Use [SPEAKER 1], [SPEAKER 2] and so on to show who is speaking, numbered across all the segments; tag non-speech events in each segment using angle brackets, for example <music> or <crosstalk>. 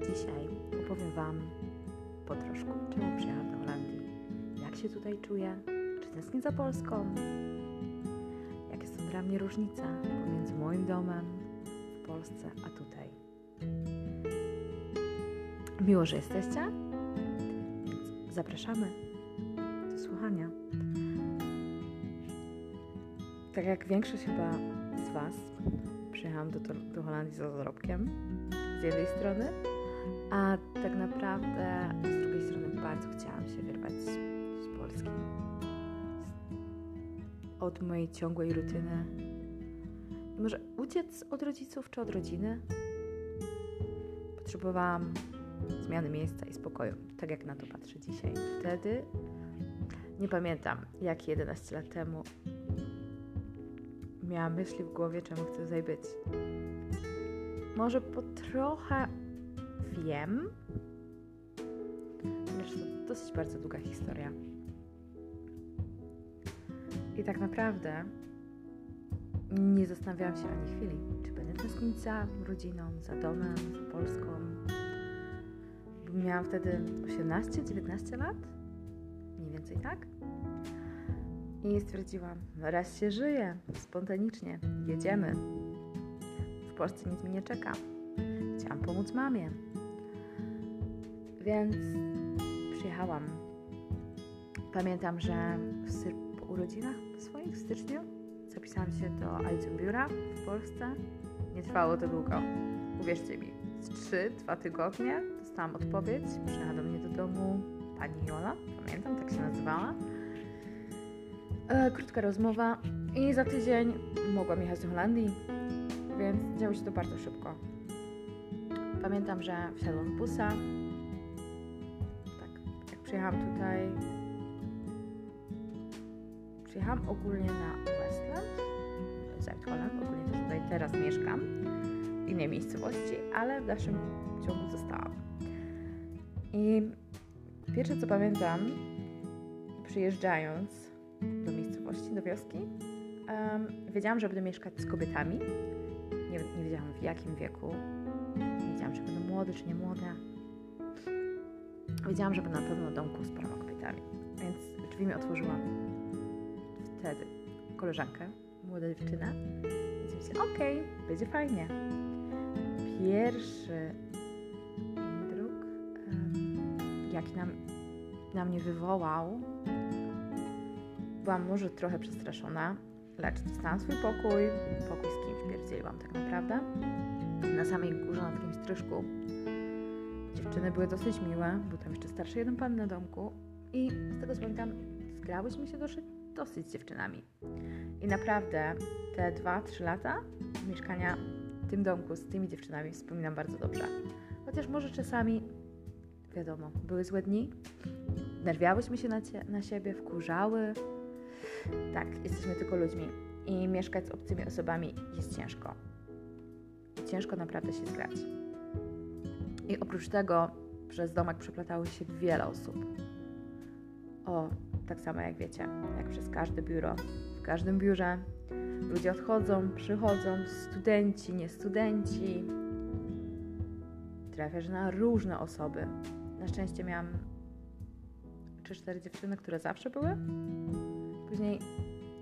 [SPEAKER 1] Dzisiaj opowiem Wam po troszku, czemu przyjechałam do Holandii, jak się tutaj czuję, czy tęsknię za Polską, jakie są dla mnie różnice pomiędzy moim domem w Polsce a tutaj. Miło, że jesteście, więc zapraszamy do słuchania. Tak jak większość chyba z Was, przyjechałam do, do Holandii za zarobkiem z jednej strony, a tak naprawdę z drugiej strony bardzo chciałam się wyrwać z, Polski. Od mojej ciągłej rutyny. I może uciec od rodziców czy od rodziny? Potrzebowałam zmiany miejsca i spokoju, tak jak na to patrzę dzisiaj. Wtedy nie pamiętam, jak 11 lat temu miałam myśli w głowie, czemu chcę tutaj być. Może po trochę wiem, lecz to dosyć bardzo długa historia. I tak naprawdę nie zastanawiałam się ani chwili, czy będę tęsknić za rodziną, za domem, za Polską. Miałam wtedy 18-19 lat, mniej więcej tak. I stwierdziłam, raz się żyje, spontanicznie, jedziemy. Polsce nic mi nie czeka. Chciałam pomóc mamie. Więc przyjechałam. Pamiętam, że w, po urodzinach swoich w styczniu zapisałam się do Altenbiura w Polsce. Nie trwało to długo. Uwierzcie mi, z 3-2 tygodnie dostałam odpowiedź. Przyjechała do mnie do domu pani Jola, pamiętam, tak się nazywała E, krótka rozmowa i za tydzień mogłam jechać do Holandii, więc działo się to bardzo szybko. Pamiętam, że wsiadłam busa. Tak, jak przyjechałam tutaj, przyjechałam ogólnie na Westland, Zuid-Holland, ogólnie to tutaj teraz mieszkam, w innej miejscowości, ale w dalszym ciągu zostałam. I pierwsze co pamiętam, przyjeżdżając do miejscowości, do wioski, um, wiedziałam, że będę mieszkać z kobietami. Nie, nie wiedziałam w jakim wieku. Nie wiedziałam, czy będą młode, czy nie młode. Wiedziałam, że będę na pewno domku z paroma kobietami. Więc drzwi mi otworzyła wtedy koleżankę, młoda dziewczyna. Więc myślałam, okej, okay, będzie fajnie. Pierwszy indruk, jaki nam, na mnie wywołał, byłam może trochę przestraszona, lecz dostałam swój pokój, pokój z kimś pierdzieliłam tak naprawdę. Na samej górze, na takim stryżku. Dziewczyny były dosyć miłe, był tam jeszcze starszy jeden pan na domku i z tego co pamiętam, zgrałyśmy się dosyć, dosyć z dziewczynami. I naprawdę te 2-3 lata mieszkania w tym domku z tymi dziewczynami wspominam bardzo dobrze. Chociaż może czasami, wiadomo, były złe dni, nerwiałyśmy się na, cie, na siebie, wkurzały, tak, jesteśmy tylko ludźmi i mieszkać z obcymi osobami jest ciężko. Ciężko naprawdę się zgrać. I oprócz tego przez domek przeplatało się wiele osób. O, tak samo jak wiecie, jak przez każde biuro. W każdym biurze ludzie odchodzą, przychodzą, studenci, nie studenci. Trafiasz na różne osoby. Na szczęście miałam 3-4 dziewczyny, które zawsze były Później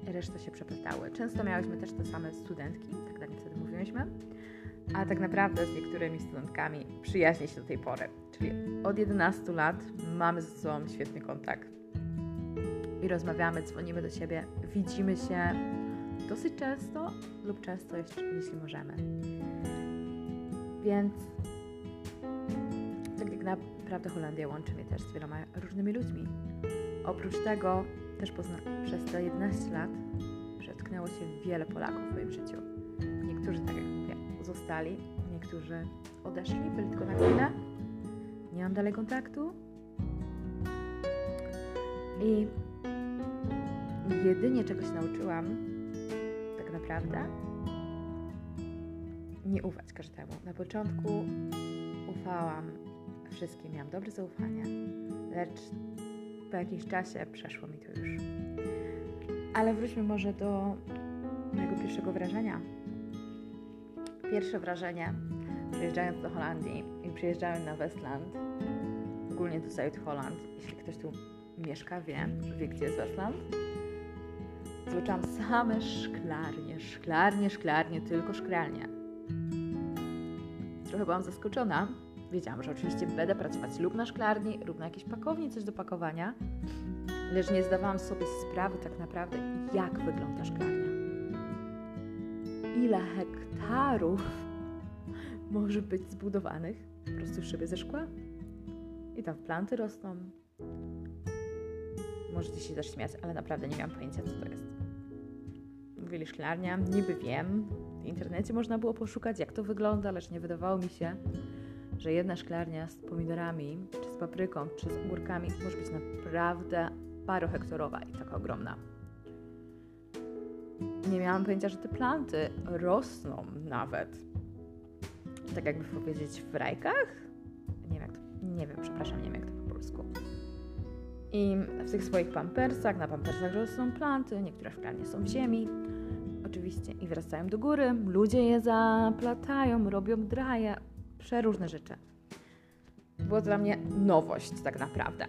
[SPEAKER 1] reszta się przeplatały. Często miałyśmy też te same studentki, tak dla wtedy mówiłyśmy, a tak naprawdę z niektórymi studentkami przyjaźnię się do tej pory. Czyli od 11 lat mamy ze sobą świetny kontakt i rozmawiamy, dzwonimy do siebie, widzimy się dosyć często lub często, jeśli możemy. Więc tak naprawdę Holandia łączy mnie też z wieloma różnymi ludźmi. Oprócz tego też przez te 11 lat przetknęło się wiele Polaków w moim życiu. Niektórzy, tak jak mówię, zostali, niektórzy odeszli, byli tylko na chwilę. Nie mam dalej kontaktu. I jedynie czego się nauczyłam, tak naprawdę, nie ufać każdemu. Na początku ufałam wszystkim, miałam dobre zaufanie, lecz po jakimś czasie przeszło mi to już. Ale wróćmy może do mojego pierwszego wrażenia. Pierwsze wrażenie przyjeżdżając do Holandii i przyjeżdżałem na Westland, ogólnie do South Holland, jeśli ktoś tu mieszka, wie, wie gdzie jest Westland, zobaczyłam same szklarnie, szklarnie, szklarnie, tylko szklarnie. Trochę byłam zaskoczona. Wiedziałam, że oczywiście będę pracować lub na szklarni, lub na jakiejś pakowni, coś do pakowania, lecz nie zdawałam sobie sprawy tak naprawdę, jak wygląda szklarnia. Ile hektarów może być zbudowanych po prostu w szybie ze szkła? I tam planty rosną. Możecie się też śmiać, ale naprawdę nie miałam pojęcia, co to jest. Mówili szklarnia, niby wiem. W internecie można było poszukać, jak to wygląda, lecz nie wydawało mi się, że jedna szklarnia z pomidorami, czy z papryką, czy z ogórkami może być naprawdę parohektorowa i taka ogromna. Nie miałam pojęcia, że te planty rosną nawet. Tak jakby powiedzieć w rajkach? Nie wiem, jak to, nie wiem, przepraszam, nie wiem jak to po polsku. I w tych swoich pampersach, na pampersach rosną planty, niektóre szklarnie są w ziemi, oczywiście, i wracają do góry. Ludzie je zaplatają, robią draje, przeróżne rzeczy. Było to dla mnie nowość tak naprawdę.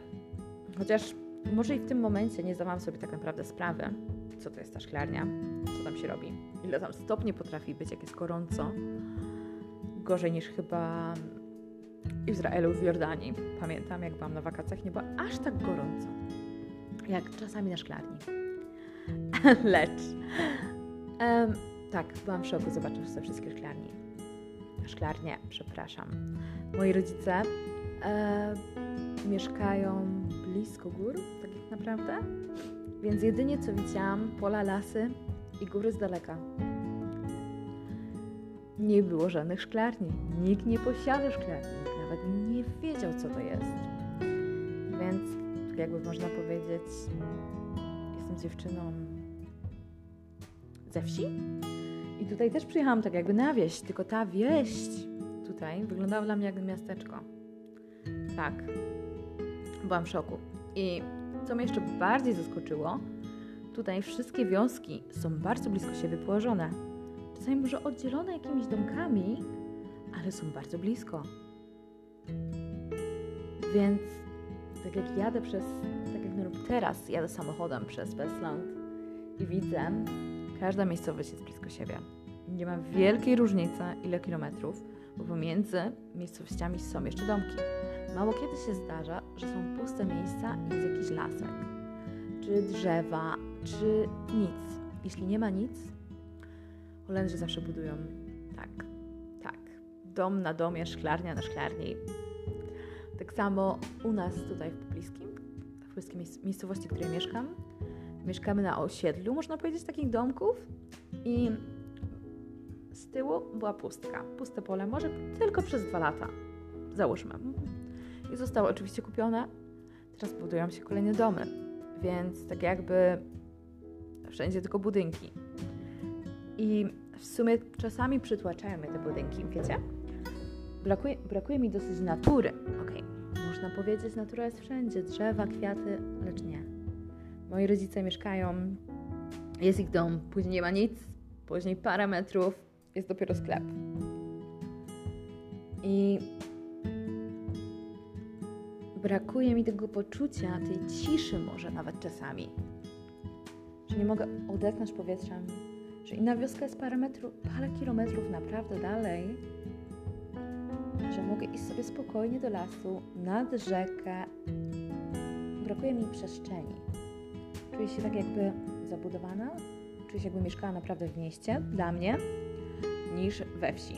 [SPEAKER 1] Chociaż może i w tym momencie nie zdawałam sobie tak naprawdę sprawy, co to jest ta szklarnia, co tam się robi, ile tam stopni potrafi być, jak jest gorąco. Gorzej niż chyba Izraelu, w Jordanii. Pamiętam, jak byłam na wakacjach, nie było aż tak gorąco, jak czasami na szklarni. <laughs> Lecz, um, tak, byłam w szoku zobaczyć te wszystkie szklarni. Szklarnie, przepraszam. Moi rodzice e, mieszkają blisko gór, tak naprawdę, więc jedynie co widziałam, pola, lasy i góry z daleka. Nie było żadnych szklarni. Nikt nie posiada szklarni. Nikt nawet nie wiedział, co to jest. Więc, tak jakby można powiedzieć, jestem dziewczyną ze wsi. I tutaj też przyjechałam tak jakby na wieś, tylko ta wieś tutaj wyglądała dla mnie jak miasteczko. Tak. Byłam w szoku. I co mnie jeszcze bardziej zaskoczyło, tutaj wszystkie wioski są bardzo blisko siebie położone. Czasami może oddzielone jakimiś domkami, ale są bardzo blisko. Więc tak jak jadę przez, tak jak teraz jadę samochodem przez Westland i widzę, każda miejscowość jest blisko siebie. Nie ma wielkiej różnicy, ile kilometrów, bo pomiędzy miejscowościami są jeszcze domki. Mało kiedy się zdarza, że są puste miejsca i jest jakiś lasek, czy drzewa, czy nic. Jeśli nie ma nic, Holendrzy zawsze budują tak, tak, dom na domie, szklarnia na szklarni. Tak samo u nas tutaj w pobliskim, w miejscowości, w której mieszkam, mieszkamy na osiedlu, można powiedzieć, takich domków i z tyłu była pustka, puste pole, może tylko przez dwa lata, załóżmy. I zostało oczywiście kupione. Teraz budują się kolejne domy, więc tak jakby wszędzie tylko budynki. I w sumie czasami przytłaczają mnie te budynki, wiecie? Brakuje, brakuje mi dosyć natury. Okej, okay. można powiedzieć, natura jest wszędzie, drzewa, kwiaty, lecz nie. Moi rodzice mieszkają, jest ich dom, później nie ma nic, później parę metrów, jest dopiero sklep. I brakuje mi tego poczucia, tej ciszy może nawet czasami, że nie mogę odetchnąć powietrzem, że inna wioska jest parę metrów, parę kilometrów naprawdę dalej, że mogę iść sobie spokojnie do lasu, nad rzekę. Brakuje mi przestrzeni. Czuję się tak jakby zabudowana, czuję się jakby mieszkała naprawdę w mieście, dla mnie, niż we wsi.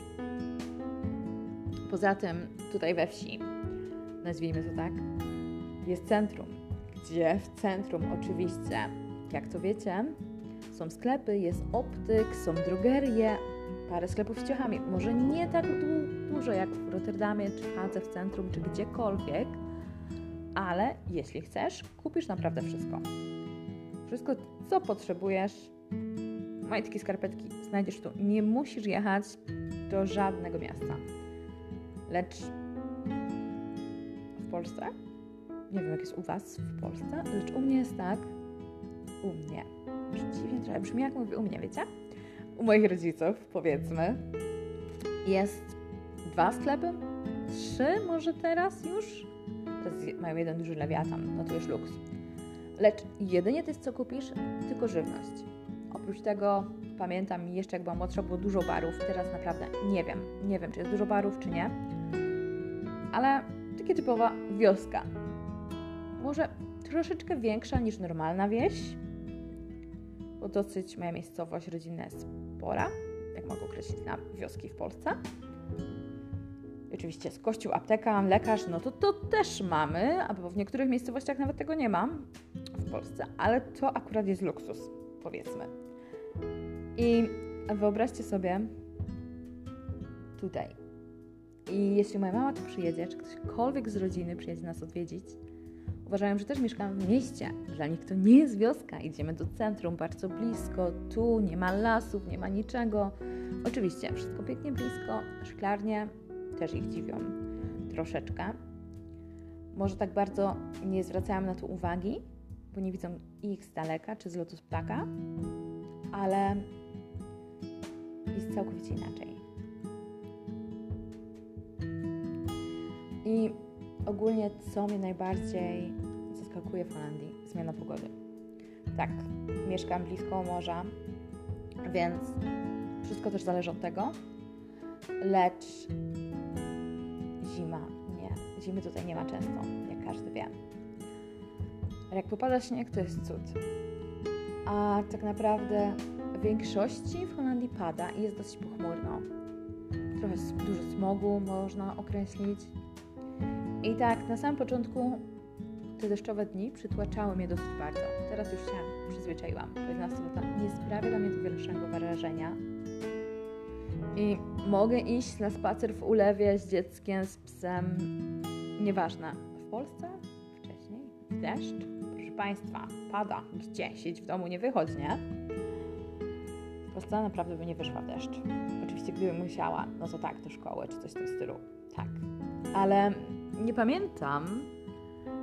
[SPEAKER 1] Poza tym tutaj we wsi, nazwijmy to tak, jest centrum, gdzie w centrum oczywiście, jak to wiecie, są sklepy, jest optyk, są drogerie, parę sklepów z ciuchami. Może nie tak du dużo jak w Rotterdamie, czy Hadze w centrum, czy gdziekolwiek, ale jeśli chcesz, kupisz naprawdę wszystko. Wszystko, co potrzebujesz, majtki, skarpetki znajdziesz tu. Nie musisz jechać do żadnego miasta. Lecz w Polsce, nie wiem jak jest u Was w Polsce, lecz u mnie jest tak, u mnie, dziwnie trochę brzmi jak mówię u mnie, wiecie? U moich rodziców, powiedzmy, jest dwa sklepy, trzy może teraz już. Teraz mają jeden duży lewiatan, no to już luks. Lecz jedynie to jest co kupisz, tylko żywność. Oprócz tego pamiętam jeszcze jak byłam młodsza było dużo barów, teraz naprawdę nie wiem, nie wiem czy jest dużo barów czy nie, ale takie typowa wioska. Może troszeczkę większa niż normalna wieś, bo dosyć moja miejscowość rodzinna jest spora, jak mogę określić na wioski w Polsce. I oczywiście jest kościół, apteka, lekarz, no to to też mamy, albo w niektórych miejscowościach nawet tego nie mam w Polsce, ale to akurat jest luksus, powiedzmy. I wyobraźcie sobie tutaj. I jeśli moja mama tu przyjedzie, czy ktośkolwiek z rodziny przyjedzie nas odwiedzić, uważają, że też mieszkam w mieście. Dla nich to nie jest wioska. Idziemy do centrum, bardzo blisko. Tu nie ma lasów, nie ma niczego. Oczywiście, wszystko pięknie blisko. Szklarnie też ich dziwią troszeczkę. Może tak bardzo nie zwracają na to uwagi, bo nie widzą ich z daleka czy z lotu z ptaka, ale jest całkowicie inaczej. I ogólnie, co mnie najbardziej zaskakuje w Holandii? Zmiana pogody. Tak, mieszkam blisko morza, więc wszystko też zależy od tego, lecz zima, nie, zimy tutaj nie ma często, jak każdy wie. Ale jak popada śnieg, to jest cud. A tak naprawdę w większości w Holandii pada i jest dosyć pochmurno. Trochę dużo smogu można określić. I tak na samym początku te deszczowe dni przytłaczały mnie dosyć bardzo. Teraz już się przyzwyczaiłam. 11 latach nie sprawia dla mnie to większego wrażenia. I mogę iść na spacer w ulewie z dzieckiem, z psem. Nieważne. W Polsce wcześniej deszcz. Państwa, pada. Gdzie? Siedź w domu, nie wychodź, nie? W Polsce naprawdę by nie wyszła w deszcz. Oczywiście gdybym musiała, no to tak, do szkoły czy coś w tym stylu. Tak. Ale nie pamiętam,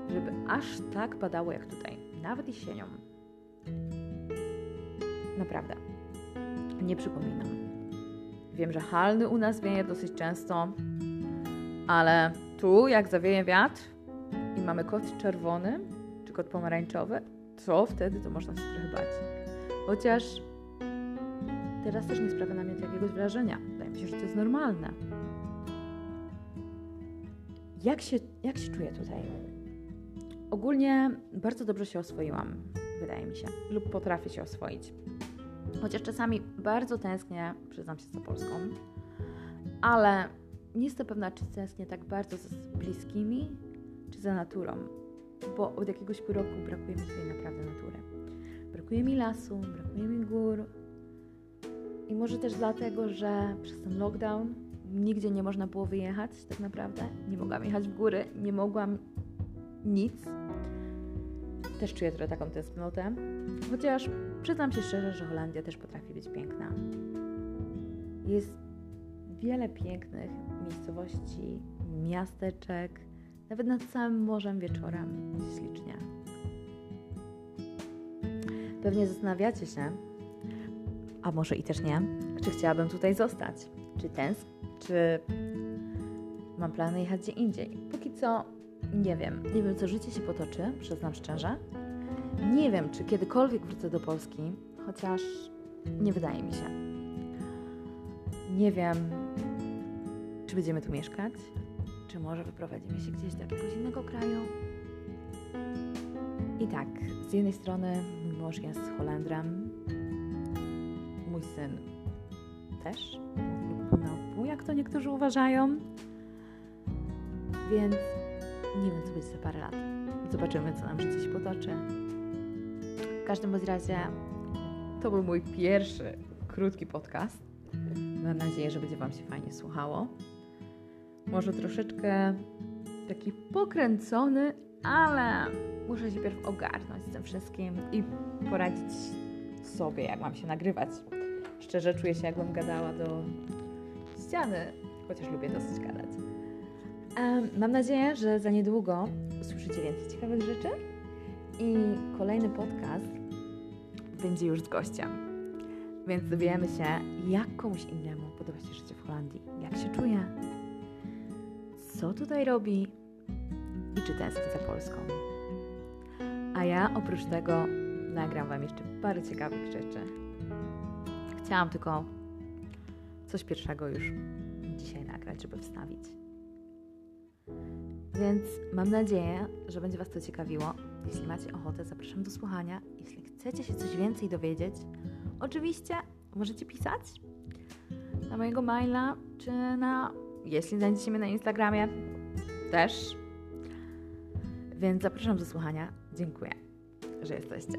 [SPEAKER 1] żeby aż tak padało jak tutaj, nawet jesienią. Naprawdę. Nie przypominam. Wiem, że halny u nas wieje dosyć często, ale tu jak zawieje wiatr i mamy kot czerwony czy kot pomarańczowy, to wtedy to można się trochę bać. Chociaż teraz też nie sprawia na mnie jakiegoś wrażenia. Wydaje mi się, że to jest normalne. Jak się, jak się czuję tutaj? Ogólnie bardzo dobrze się oswoiłam, wydaje mi się, lub potrafię się oswoić. Chociaż czasami bardzo tęsknię, przyznam się, za Polską, ale nie jestem pewna, czy tęsknię tak bardzo z bliskimi, czy za naturą, bo od jakiegoś pół roku brakuje mi tutaj naprawdę natury. Brakuje mi lasu, brakuje mi gór i może też dlatego, że przez ten lockdown nigdzie nie można było wyjechać tak naprawdę. Nie mogłam jechać w góry, nie mogłam nic. Też czuję trochę taką tęsknotę. Chociaż przyznam się szczerze, że Holandia też potrafi być piękna. Jest wiele pięknych miejscowości, miasteczek, nawet nad całym morzem wieczorem ślicznie. Pewnie zastanawiacie się, a może i też nie, czy chciałabym tutaj zostać, czy tęsk, czy mam plany jechać gdzie indziej. Póki co nie wiem. Nie wiem, co życie się potoczy, przyznam szczerze. Nie wiem, czy kiedykolwiek wrócę do Polski, chociaż nie wydaje mi się. Nie wiem, czy będziemy tu mieszkać, czy może wyprowadzimy się gdzieś do jakiegoś innego kraju. I tak, z jednej strony mój mąż jest Holendrem, mój syn też, pół, jak to niektórzy uważają. Więc nie wiem, co będzie za parę lat. Zobaczymy, co nam życie się potoczy. W każdym razie to był mój pierwszy krótki podcast. Mam nadzieję, że będzie Wam się fajnie słuchało. Może troszeczkę taki pokręcony, ale muszę się pierw ogarnąć z tym wszystkim i poradzić sobie, jak mam się nagrywać. Szczerze czuję się, jakbym gadała do ściany, chociaż lubię dosyć gadać. Mam nadzieję, że za niedługo usłyszycie więcej ciekawych rzeczy i kolejny podcast będzie już z gościem. Więc dowiemy się, jak komuś innemu podoba się życie w Holandii, jak się czuje, co tutaj robi i czy tęskni za Polską. A ja oprócz tego nagram Wam jeszcze parę ciekawych rzeczy. Chciałam tylko coś pierwszego już dzisiaj nagrać, żeby wstawić. Więc mam nadzieję, że będzie Was to ciekawiło. Jeśli macie ochotę, zapraszam do słuchania. Jeśli chcecie się coś więcej dowiedzieć, oczywiście możecie pisać na mojego maila, czy na, jeśli znajdziecie mnie na Instagramie, też. Więc zapraszam do słuchania. Dziękuję, że jesteście.